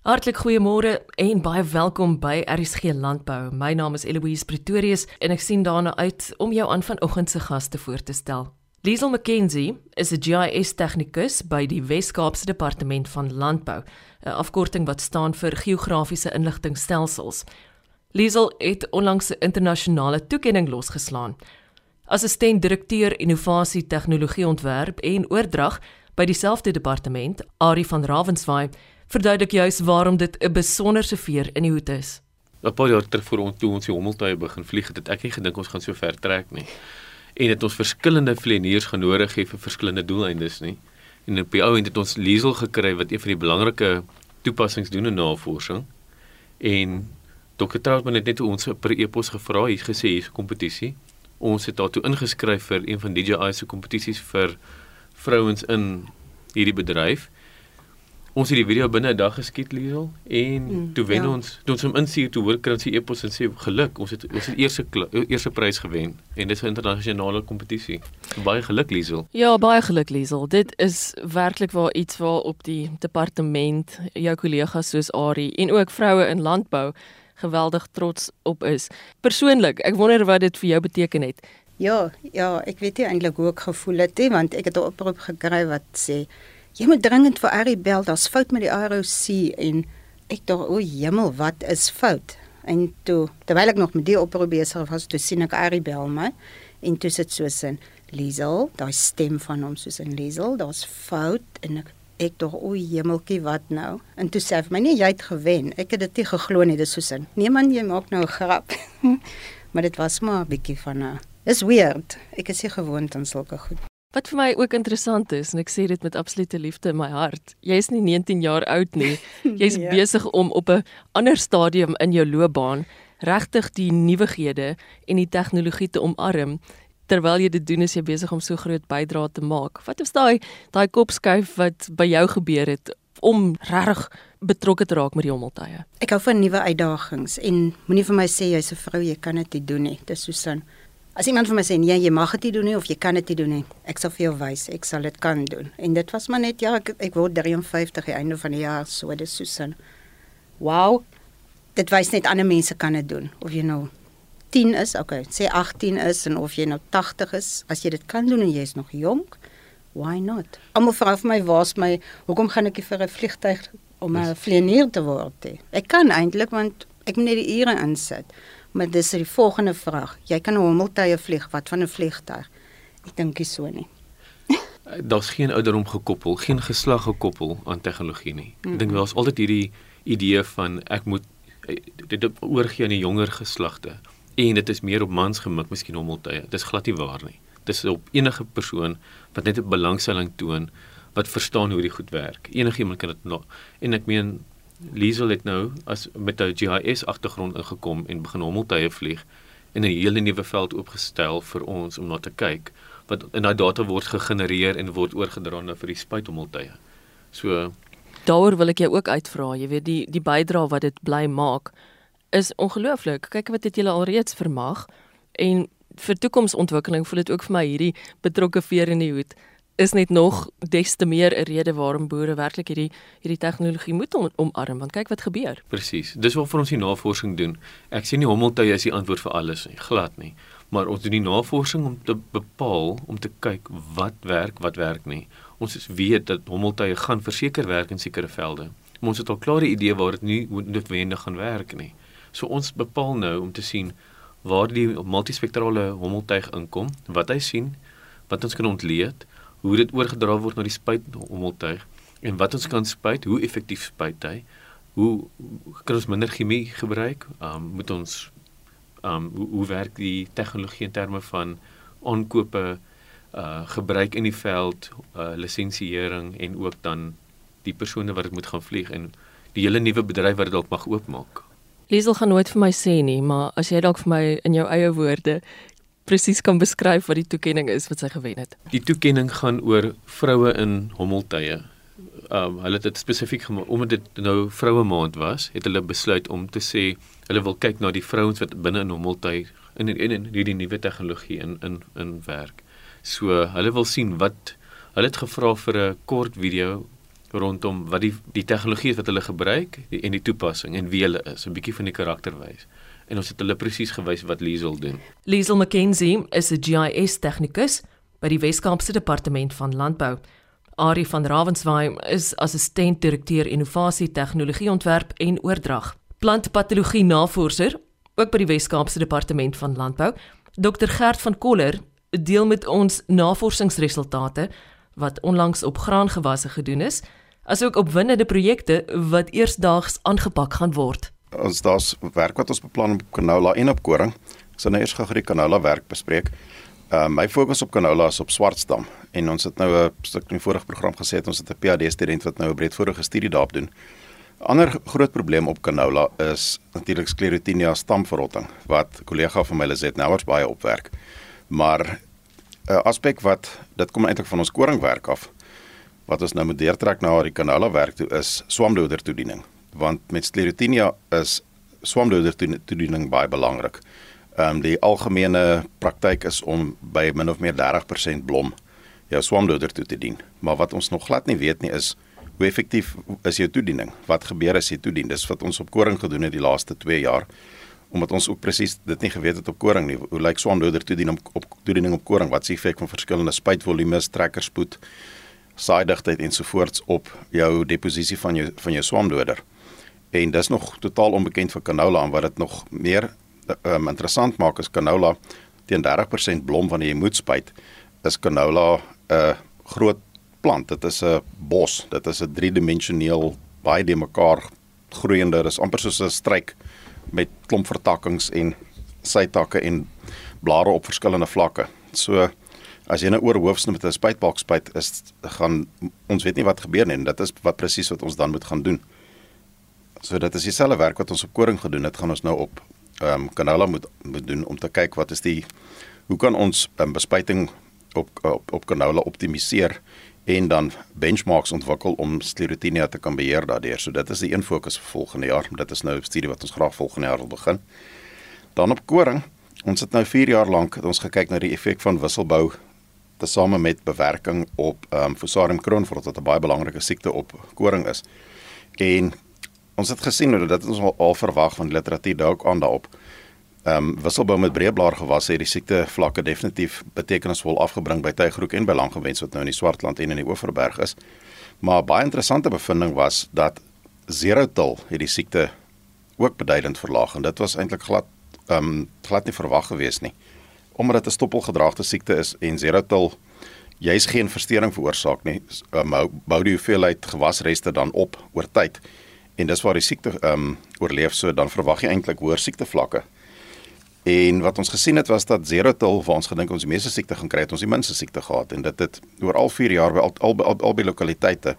Hartlik goeiemôre en baie welkom by RSG Landbou. My naam is Eloise Pretorius en ek sien daarna uit om jou aan vanoggend se gaste voor te stel. Liesel McKenzie is 'n GIS tegnikus by die Wes-Kaapse Departement van Landbou, 'n afkorting wat staan vir Geografiese Inligtingstelsels. Liesel het onlangs 'n internasionale toekenning losgeslaan. Assistent direkteur innovasie tegnologie ontwerp en oordrag by dieselfde departement, Ari van Ravenswaai, verduidelik juis waarom dit 'n besonderse veer in die hoed is. 'n Paar jaar terug voor ons toe ons die hommeltuie begin vlieg het, het ek nie gedink ons gaan so ver trek nie. En dit ons verskillende vlieëniers genodig het vir verskillende doeleindes nie. En op die ou end het ons Liesel gekry wat een van die belangrike toepassings doen in navorsing. En Dr. Troutman het net ons per e-pos gevra, hy het gesê hier's 'n kompetisie. Ons het daartoe ingeskryf vir een van DJI se kompetisies vir vrouens in hierdie bedryf. Ons het die video binne 'n dag geskiet Liesel en mm, toe wen ja. ons toe ons hom instuur toe hoor die e-pos en sê geluk ons het ons het eerste eerste prys gewen en dit is 'n internasionale kompetisie. Baie geluk Liesel. Ja, baie geluk Liesel. Dit is werklik waar iets waar op die departement jou kollegas soos Ari en ook vroue in landbou geweldig trots op is. Persoonlik, ek wonder wat dit vir jou beteken het. Ja, ja, ek weet nie eintlik hoe ek gevoel het nie want ek het 'n oproep gekry wat sê jy moet dringend vir Ari bel, daar's fout met die ROC en ek dink o, hemel, wat is fout? En toe terwyl ek nog met die oproep besig was, toe sien ek Ari bel my en toe sit so sin Liesel, daai stem van hom soos in Liesel, daar's fout en ek ek dink o, hemeltjie, wat nou? En toe sê hy vir my nee, jy het gewen. Ek het dit nie geglo nie, dis so sin. Nee man, jy maak nou 'n grap. maar dit was maar 'n bietjie van 'n Dis weird. Ek is nie gewoond aan sulke goed. Wat vir my ook interessant is en ek sê dit met absolute liefde in my hart. Jy is nie 19 jaar oud nie. Jy's ja. besig om op 'n ander stadium in jou loopbaan regtig die nuwighede en die tegnologie te omarm. Terwyl jy dit doen, is jy besig om so groot bydrae te maak. Wat is daai daai kopskuif wat by jou gebeur het om reg betrokke te raak met die hommeltuie? Ek hou van nuwe uitdagings en moenie vir my sê jy's 'n vrou, jy kan dit nie doen nie. Dis so sin. As iemand vir my sê nee, jy mag dit nie doen nie of jy kan dit nie doen nie, ek sal vir jou wys, ek sal dit kan doen. En dit was maar net ja, ek, ek word 53 die einde van die jaar, so dis Susan. Wow. Dit wys net ander mense kan dit doen of jy nou 10 is, okay, sê 18 is en of jy nou 80 is, as jy dit kan doen en jy is nog jonk, why not? Almal vra vir my, waar's my, hoekom gaan ek vir 'n vliegtyg om 'n vlieënier te word? Ek kan eintlik want ek moet net die ure insit. Maar dis die volgende vraag. Jy kan 'n hommeltuie vlieg, wat van 'n vliegtuig? Ek dink nie so nie. Daar's geen ouderdom gekoppel, geen geslag gekoppel aan tegnologie nie. Ek dink wel is altyd hierdie idee van ek moet eh, dit oorgee aan die jonger geslagte en dit is meer op mans gemik, miskien hommeltuie. Dis glad nie waar nie. Dis op enige persoon wat net 'n belangstelling toon wat verstaan hoe dit goed werk. Enigiemand kan dit en ek meen Liesel het nou as met 'n GIS agtergrond ingekom en begin hommeltuie vlieg en 'n hele nuwe veld oopgestel vir ons om na te kyk wat in daai data word gegenereer en word oorgedra na vir die spuithommeltuie. So daaroor wil ek jou ook uitvra, jy weet die die bydrae wat dit bly maak is ongelooflik. Kyk wat dit julle alreeds vermag en vir toekomsontwikkeling voel dit ook vir my hierdie betrokke veer in die hoed is net nog des te meer 'n rede waarom boere werklik hierdie hierdie tegnologie moet om, omarm want kyk wat gebeur. Presies. Dis wat vir ons die navorsing doen. Ek sê nie hommeltuie is die antwoord vir alles nie, glad nie. Maar ons doen die navorsing om te bepaal om te kyk wat werk, wat werk nie. Ons weet dat hommeltuie gaan verseker werk in sekere velde. Maar ons het al klare idee waar dit nie noodwendig gaan werk nie. So ons bepaal nou om te sien waar die multispektrale hommeltuig inkom, wat hy sien, wat ons kan ontleed hoe dit oorgedra word na die spuithommeltuig en wat ons kan spuit, hoe effektief spuit hy? Hoe kan ons minder chemie gebruik? Um moet ons um hoe, hoe werk die tegnologie in terme van aankope uh gebruik in die veld, uh lisensiering en ook dan die persone wat dit moet gaan vlieg en die hele nuwe bedryf wat dit dalk mag oopmaak. Liesel gaan nooit vir my sê nie, maar as jy dalk vir my in jou eie woorde presies kan beskryf wat die toekenning is wat sy gewen het. Die toekenning gaan oor vroue in hommeltuie. Um hulle het dit spesifiek omdat dit nou vroue maand was, het hulle besluit om te sê hulle wil kyk na die vrouens wat binne in hommeltuie in in in hierdie nuwe tegnologie in in in werk. So hulle wil sien wat hulle het gevra vir 'n kort video rondom wat die die tegnologie wat hulle gebruik die, en die toepassing en wie hulle is, 'n bietjie van die karakter wys. En ons het hulle presies gewys wat Liesel doen. Liesel McKenzie is 'n GIS tegnikus by die Wes-Kaapse Departement van Landbou. Ari van Ravenswaai is assistent direkteur innovasie tegnologie ontwerp en oordrag. Plantpatologie navorser ook by die Wes-Kaapse Departement van Landbou. Dr Gert van Koller deel met ons navorsingsresultate wat onlangs op graangewasse gedoen is, asook opwindende projekte wat eersdaags aangepak gaan word. Ons daar's werk wat ons beplan op canola en op koring. Ek sal nou eers gou die canola werk bespreek. Uh my fokus op canola is op swartstam en ons het nou 'n stuk in die vorige program gesê het ons het 'n PhD student wat nou 'n breedvoerige studie daarop doen. Ander groot probleem op canola is natuurlik sclerotinia stamverrotting wat kollega van my Lizet Nouers baie opwerk. Maar 'n aspek wat dit kom eintlik van ons koringwerk af wat ons nou moet deurtrek na die canola werk toe is swamdoder toediening want met sclerotinia is swamdoder toediening baie belangrik. Ehm um, die algemene praktyk is om by min of meer 30% blom jou swamdoder toe te dien. Maar wat ons nog glad nie weet nie is hoe effektief is jou toediening? Wat gebeur as jy toedien? Dis wat ons op koring gedoen het die laaste 2 jaar omdat ons ook presies dit nie geweet het op koring nie. Hoe lyk swamdoder toediening op, op toediening op koring? Wat is die effek van verskillende spuitvolumes, trekkerspoed, saaidigtheid ensovoorts op jou deposisie van jou van jou swamdoder? En dis nog totaal onbekend vir canola en wat dit nog meer um, interessant maak is canola teen 30% blom wanneer jy moet spuit is canola 'n uh, groot plant. Dit is 'n bos. Dit is 'n driedimensioneel baie de mekaar groeiende. Dit is amper soos 'n struik met klomp vertakkings en sytakke en blare op verskillende vlakke. So as jy nou oor hoofsnoe met 'n spuitbalk spuit is gaan ons weet nie wat gebeur nie en dit is wat presies wat ons dan moet gaan doen. So dit is dieselfde werk wat ons op koring gedoen het, gaan ons nou op ehm um, canola moet moet doen om te kyk wat is die hoe kan ons um, bespuiting op op op canola optimaliseer en dan benchmarks ontwikkel om sclerotinia te kan beheer daardeur. So dit is die een fokus vir volgende jaar. Dit is nou 'n studie wat ons graag volgende jaar wil begin. Dan op koring. Ons het nou 4 jaar lank ons gekyk na die effek van wisselbou tesame met bewerking op ehm um, Fusarium kroonvrot wat 'n baie belangrike siekte op koring is. En ons het gesien dat dit ons al, al verwag van literatuur dalk aan daarop ehm um, wisselbou met breëblaar gewasse het die siekte vlakke definitief betekenisvol afgebring by Tygerhoek en by Langgewens wat nou in die Swartland en in die Oeverberg is. Maar baie interessante bevinding was dat Zerotil het die siekte ook beduidend verlaag en dit was eintlik glad ehm um, glad nie verwag gewees nie. Omdat dit 'n stoppelgedraagde siekte is en Zerotil jy's geen verstoring veroorsaak nie, um, bou die hoeveelheid gewasreste dan op oor tyd en dis waar die siekte ehm um, oorleef so dan verwag jy eintlik hoër siektevlakke. En wat ons gesien het was dat Zerotil waar ons gedink ons die meeste siekte gaan kry, het ons die minste siekte gehad en dit het oor al 4 jaar by al al, al, al by lokaliteite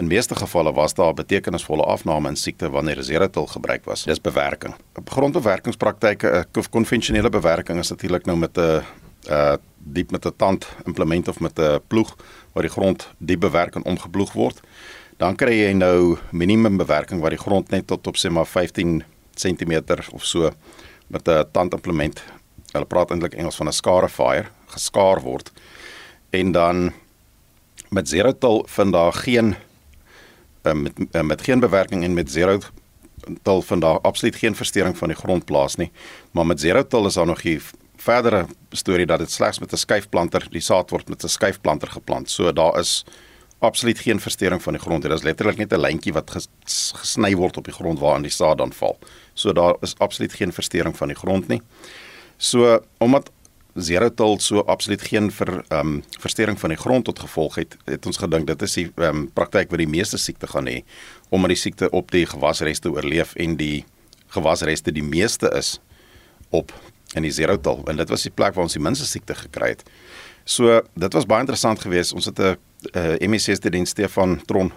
in meeste gevalle was daar betekenisvolle afname in siekte wanneer Zerotil gebruik was. Dis bewerking. Op grondbewerkingspraktyke, 'n eh, konvensionele bewerking is natuurlik nou met 'n uh diep met 'n tand implement of met 'n ploeg waar die grond diep bewerk en omgeploeg word. Dan kry jy nou minimum bewerking waar die grond net tot op sê maar 15 cm of so met 'n tandimplement. Hulle praat eintlik Engels van 'n scarifier, geskaar word. En dan met zero til vind daar geen uh, met uh, met geen bewerking en met zero til vind daar absoluut geen verstoring van die grond plaas nie. Maar met zero til is daar nog 'n verdere storie dat dit slegs met 'n skuifplanter, die saad word met 'n skuifplanter geplant. So daar is absoluut geen verstoring van die grond. Dit is letterlik net 'n lyntjie wat gesny word op die grond waarin die saad dan val. So daar is absoluut geen verstoring van die grond nie. So omdat Zerotil so absoluut geen ver ehm um, verstoring van die grond tot gevolg het, het ons gedink dit is die ehm um, praktyk wat die meeste siekte gaan hê omdat die siekte op die gewasreste oorleef en die gewasreste die meeste is op in die Zerotil en dit was die plek waar ons die minste siekte gekry het. So dit was baie interessant geweest. Ons het 'n uh, eh, MSc student Stefan Tron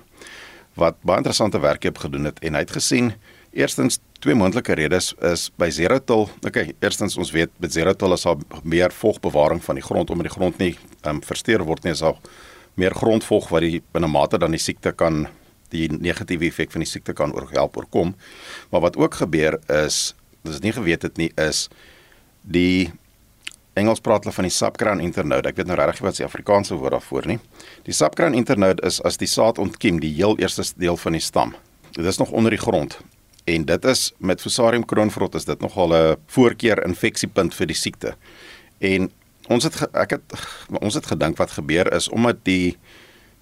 wat baie interessante werk het gedoen het en hy het gesien eerstens twee moontlike redes is by Zerotil. Okay, eerstens ons weet met Zerotil is daar meer vogbewaring van die grond omdat die grond nie um, versteur word nie, is daar meer grondvog wat die binne mate dan die siekte kan die negatiewe effek van die siekte kan oorhelp oorkom. Maar wat ook gebeur is, dis nie geweet het nie, is die Engels praat hulle van die subcrown internode. Ek weet nou regtig wat se Afrikaanse woord daarvoor nie. Die subcrown internode is as die saad ontkiem, die heel eerste deel van die stam. Dit is nog onder die grond. En dit is met Fusarium kroonvrot is dit nogal 'n voorkeur infeksiepunt vir die siekte. En ons het ek het ons het gedink wat gebeur is omdat die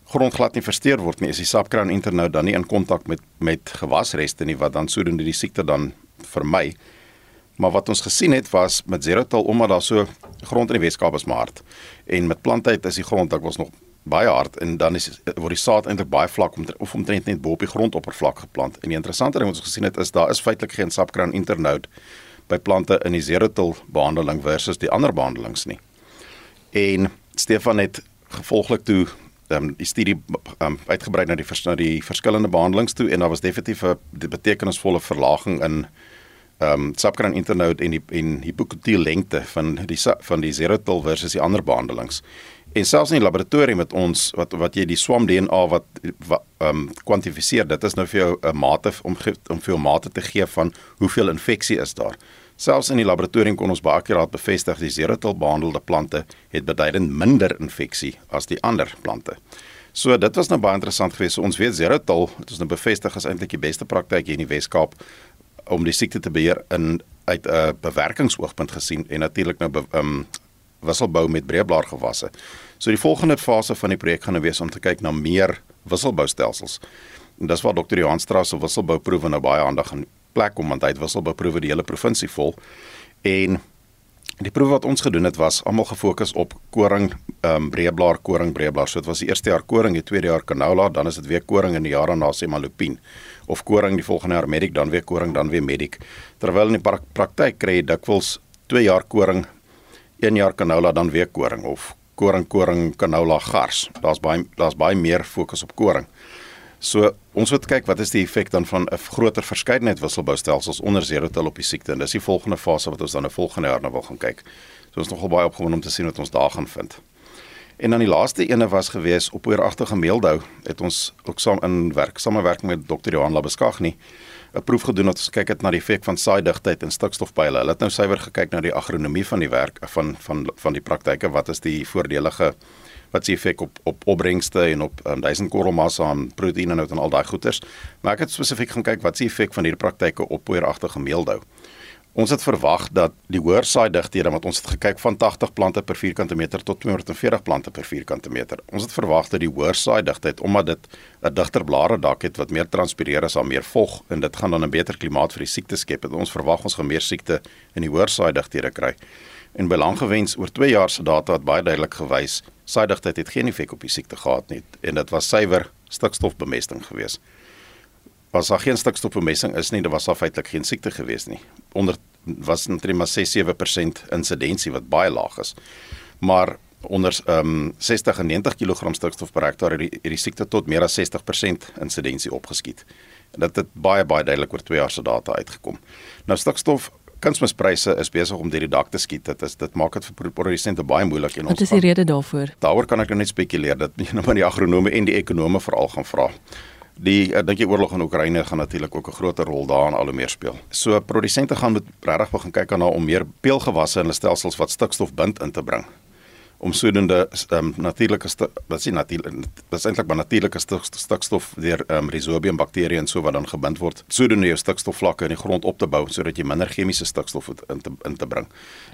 grond glad nie versteur word nie, is die subcrown internode dan nie in kontak met met gewasreste nie wat dan sodoende die siekte dan vermy. Maar wat ons gesien het was met Zerotal omdat daar so grond in die Weskaap is maar hard en met plantheid is die grond dikwels nog baie hard en dan is word die saad eintlik baie vlak om of omtrent net bo op die grondoppervlak geplant. En die interessante ding wat ons gesien het is daar is feitelik geen subcrown internode by plante in die Zerotal behandeling versus die ander behandelings nie. En Stefan het gevolglik toe um, die studie um, uitgebrei na die na die verskillende behandelings toe en daar was definitief 'n betekenisvolle verlaging in ehm um, subcran internode en die en hipokutil lengte van die van die Zerotal versus die ander behandelings. En selfs in die laboratorium met ons wat wat jy die swam DNA wat ehm um, kwantifiseer, dit is nou vir jou 'n mate om om vir jou mate te gee van hoeveel infeksie is daar. Selfs in die laboratorium kon ons baie akkuraat bevestig die Zerotal behandelde plante het beduidend minder infeksie as die ander plante. So dit was nou baie interessant geweest. So, ons weet Zerotal, dit is nou bevestig as eintlik die beste praktyk hier in die Wes-Kaap om die siekte te beheer in uit 'n uh, bewerkingsoogpunt gesien en natuurlik nou ehm um, wisselbou met breëblaar gewasse. So die volgende fase van die projek gaan nou wees om te kyk na meer wisselboustelsels. En dis waar Dr. Johan Strauss se wisselbouproewe nou baie aandag in plek kom want hy het wisselbouproewe die hele provinsie vol. En die proewe wat ons gedoen het was almal gefokus op koring, ehm um, breëblaar, koring, breëblaar. So dit was die eerste jaar koring, die tweede jaar canola, dan is dit weer koring en die jaar daarna semalupien of koring die volgende jaar medic dan weer koring dan weer medic. Terwyl in die praktyk kry jy dikwels 2 jaar koring 1 jaar canola dan weer koring of koring koring canola gars. Daar's baie daar's baie meer fokus op koring. So ons moet kyk wat is die effek dan van 'n groter verskeidenheid wisselboustelsels onder zerotil op die siekte? En dis die volgende fase wat ons dan 'n volgende jaar nou wil gaan kyk. So ons nogal baie opgewonde om te sien wat ons daar gaan vind En dan die laaste ene was gewees op ooragtige meeldou het ons ook saam in werk samewerking met Dr. Johan Labeskagni 'n proef gedoen wat kyk het na die effek van saaidigtheid en stikstofpeile. Hulle het nou suiwer gekyk na die agronomie van die werk van van van die praktyke. Wat is die voordelige wat se effek op op opbrengste en op um, duisend korrelmassa en proteïene nou en al daai goeters. Maar ek het spesifiek gaan kyk wat se effek van hierdie praktyke op ooragtige meeldou. Ons het verwag dat die hoër saai digthede wat ons het gekyk van 80 plante per vierkante meter tot 240 plante per vierkante meter. Ons het verwag dat die hoër saai digtheid omdat dit 'n digter blare dak het wat meer transpireer as al meer vog en dit gaan dan 'n beter klimaat vir die siekte skep. Ons verwag ons gaan meer siekte in die hoër saai digthede kry. En belanggewens oor 2 jaar se data het baie duidelik gewys saai digtheid het geen effek op die siekte gehad nie en dit was suiwer stikstofbemesting geweest was daar geen stikstofbemessing is nie, dan was daar feitelik geen siekte gewees nie. Onder was net maar 6-7% insidensie wat baie laag is. Maar onder ehm um, 60 en 90 kg stikstof per hektaar het die, het die siekte tot meer as 60% insidensie opgeskiet. En dit het baie baie duidelik oor 2 jaar se data uitgekom. Nou stikstof kunsmispryse is besig om deur die dak te skiet. Dit is dit maak dit vir produsente baie moeilik en ons Wat is die rede daarvoor? Daaroor kan ek nou net spekuleer dat nie net maar die agronome en die ekonome veral gaan vra. Die ek dink die oorlog in Oekraïne gaan natuurlik ook 'n groter rol daarin al hoe meer speel. So produsente gaan moet regtig begin kyk aan om meer peelgewasse in hulle stelsels wat stikstof bind in te bring om sodoende um, natuurlike wat sien natuurlik is eintlik maar natuurlike stikstof deur um, rhizobium bakterieë en so wat dan gebind word sodoende jou stikstofvlakke in die grond op te bou sodat jy minder chemiese stikstof in te in te bring.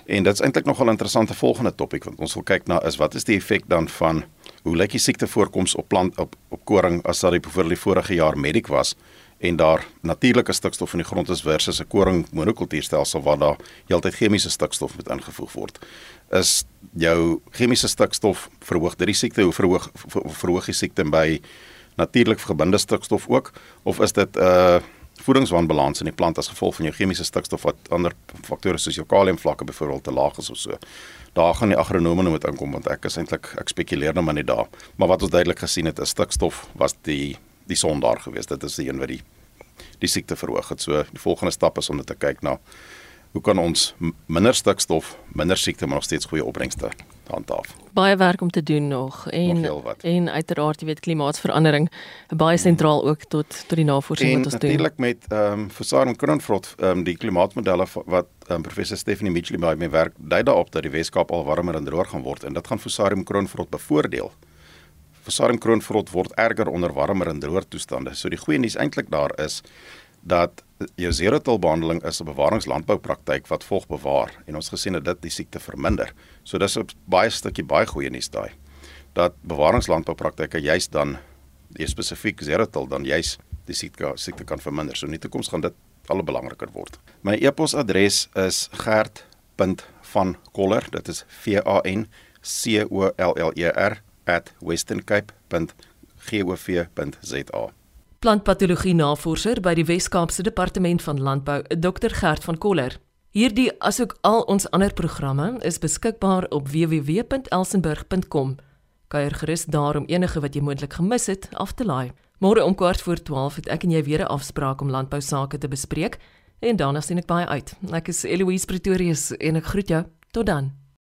En dit is eintlik nogal 'n interessante volgende topik wat ons wil kyk na is wat is die effek dan van hoe lyk die siektevoorkoms op plant op op koring as dat die byvoorbeeld die vorige jaar mediek was en daar natuurlike stikstof in die grond is versus 'n koring monokultuurstelsel waar daar heeltyd chemiese stikstof moet ingevoeg word. Is jou chemiese stikstof verhoog dit die siekte hoe verhoog verhoog die siekte by natuurlik gebinde stikstof ook of is dit 'n uh, voedingswanbalans in die plant as gevolg van jou chemiese stikstof wat ander faktore soos jou kaliumvlakke byvoorbeeld te laag is of so daar gaan die agronome nou moet inkom want ek is eintlik ek spekuleer nou maar net daar. Maar wat ons duidelik gesien het is stikstof was die die son daar gewees. Dit is die een wat die die siekte verhoog het. So die volgende stap is om net te kyk na hoe kan ons minder stikstof, minder siekte maar nog steeds goeie opbrengste handhaaf. Baie werk om te doen nog en en uiteraard jy weet klimaatsverandering baie sentraal ook tot tot die navorsing en wat ons doen. Natuurlik met ehm um, Versarm Kronfrot ehm um, die klimaatmodelle wat um, professor Stephanie Mitchell by my werk dui daarop dat die Weskaap al warmer en droër gaan word en dit gaan Versarm Kronfrot bevoordeel. Versarm Kronfrot word erger onder warmer en droër toestande. So die goeie nuus eintlik daar is dat jou zero-till-behandeling is 'n bewaringslandboupraktyk wat volg bewaar en ons gesien het dit die siekte verminder. So dis 'n baie stukkie baie goeie nuus daai. Dat bewaringslandboupraktyke juis dan die spesifiek zero-till dan juis die siekte siekte kan verminder. So in die toekoms gaan dit al belangriker word. My e-posadres is gert.vankoller. Dit is V A N C O L L E R @westerncape.gov.za. Plantpatologie navorser by die Wes-Kaapse Departement van Landbou, Dr Gert van Koller. Hierdie asook al ons ander programme is beskikbaar op www.elsenburg.com. Kuier gerus daar om enige wat jy moontlik gemis het af te laai. Môre om kwart voor 12 het ek en jy weer 'n afspraak om landbou sake te bespreek en daarna sien ek baie uit. Ek is Eloise Pretorius en ek groet jou. Tot dan.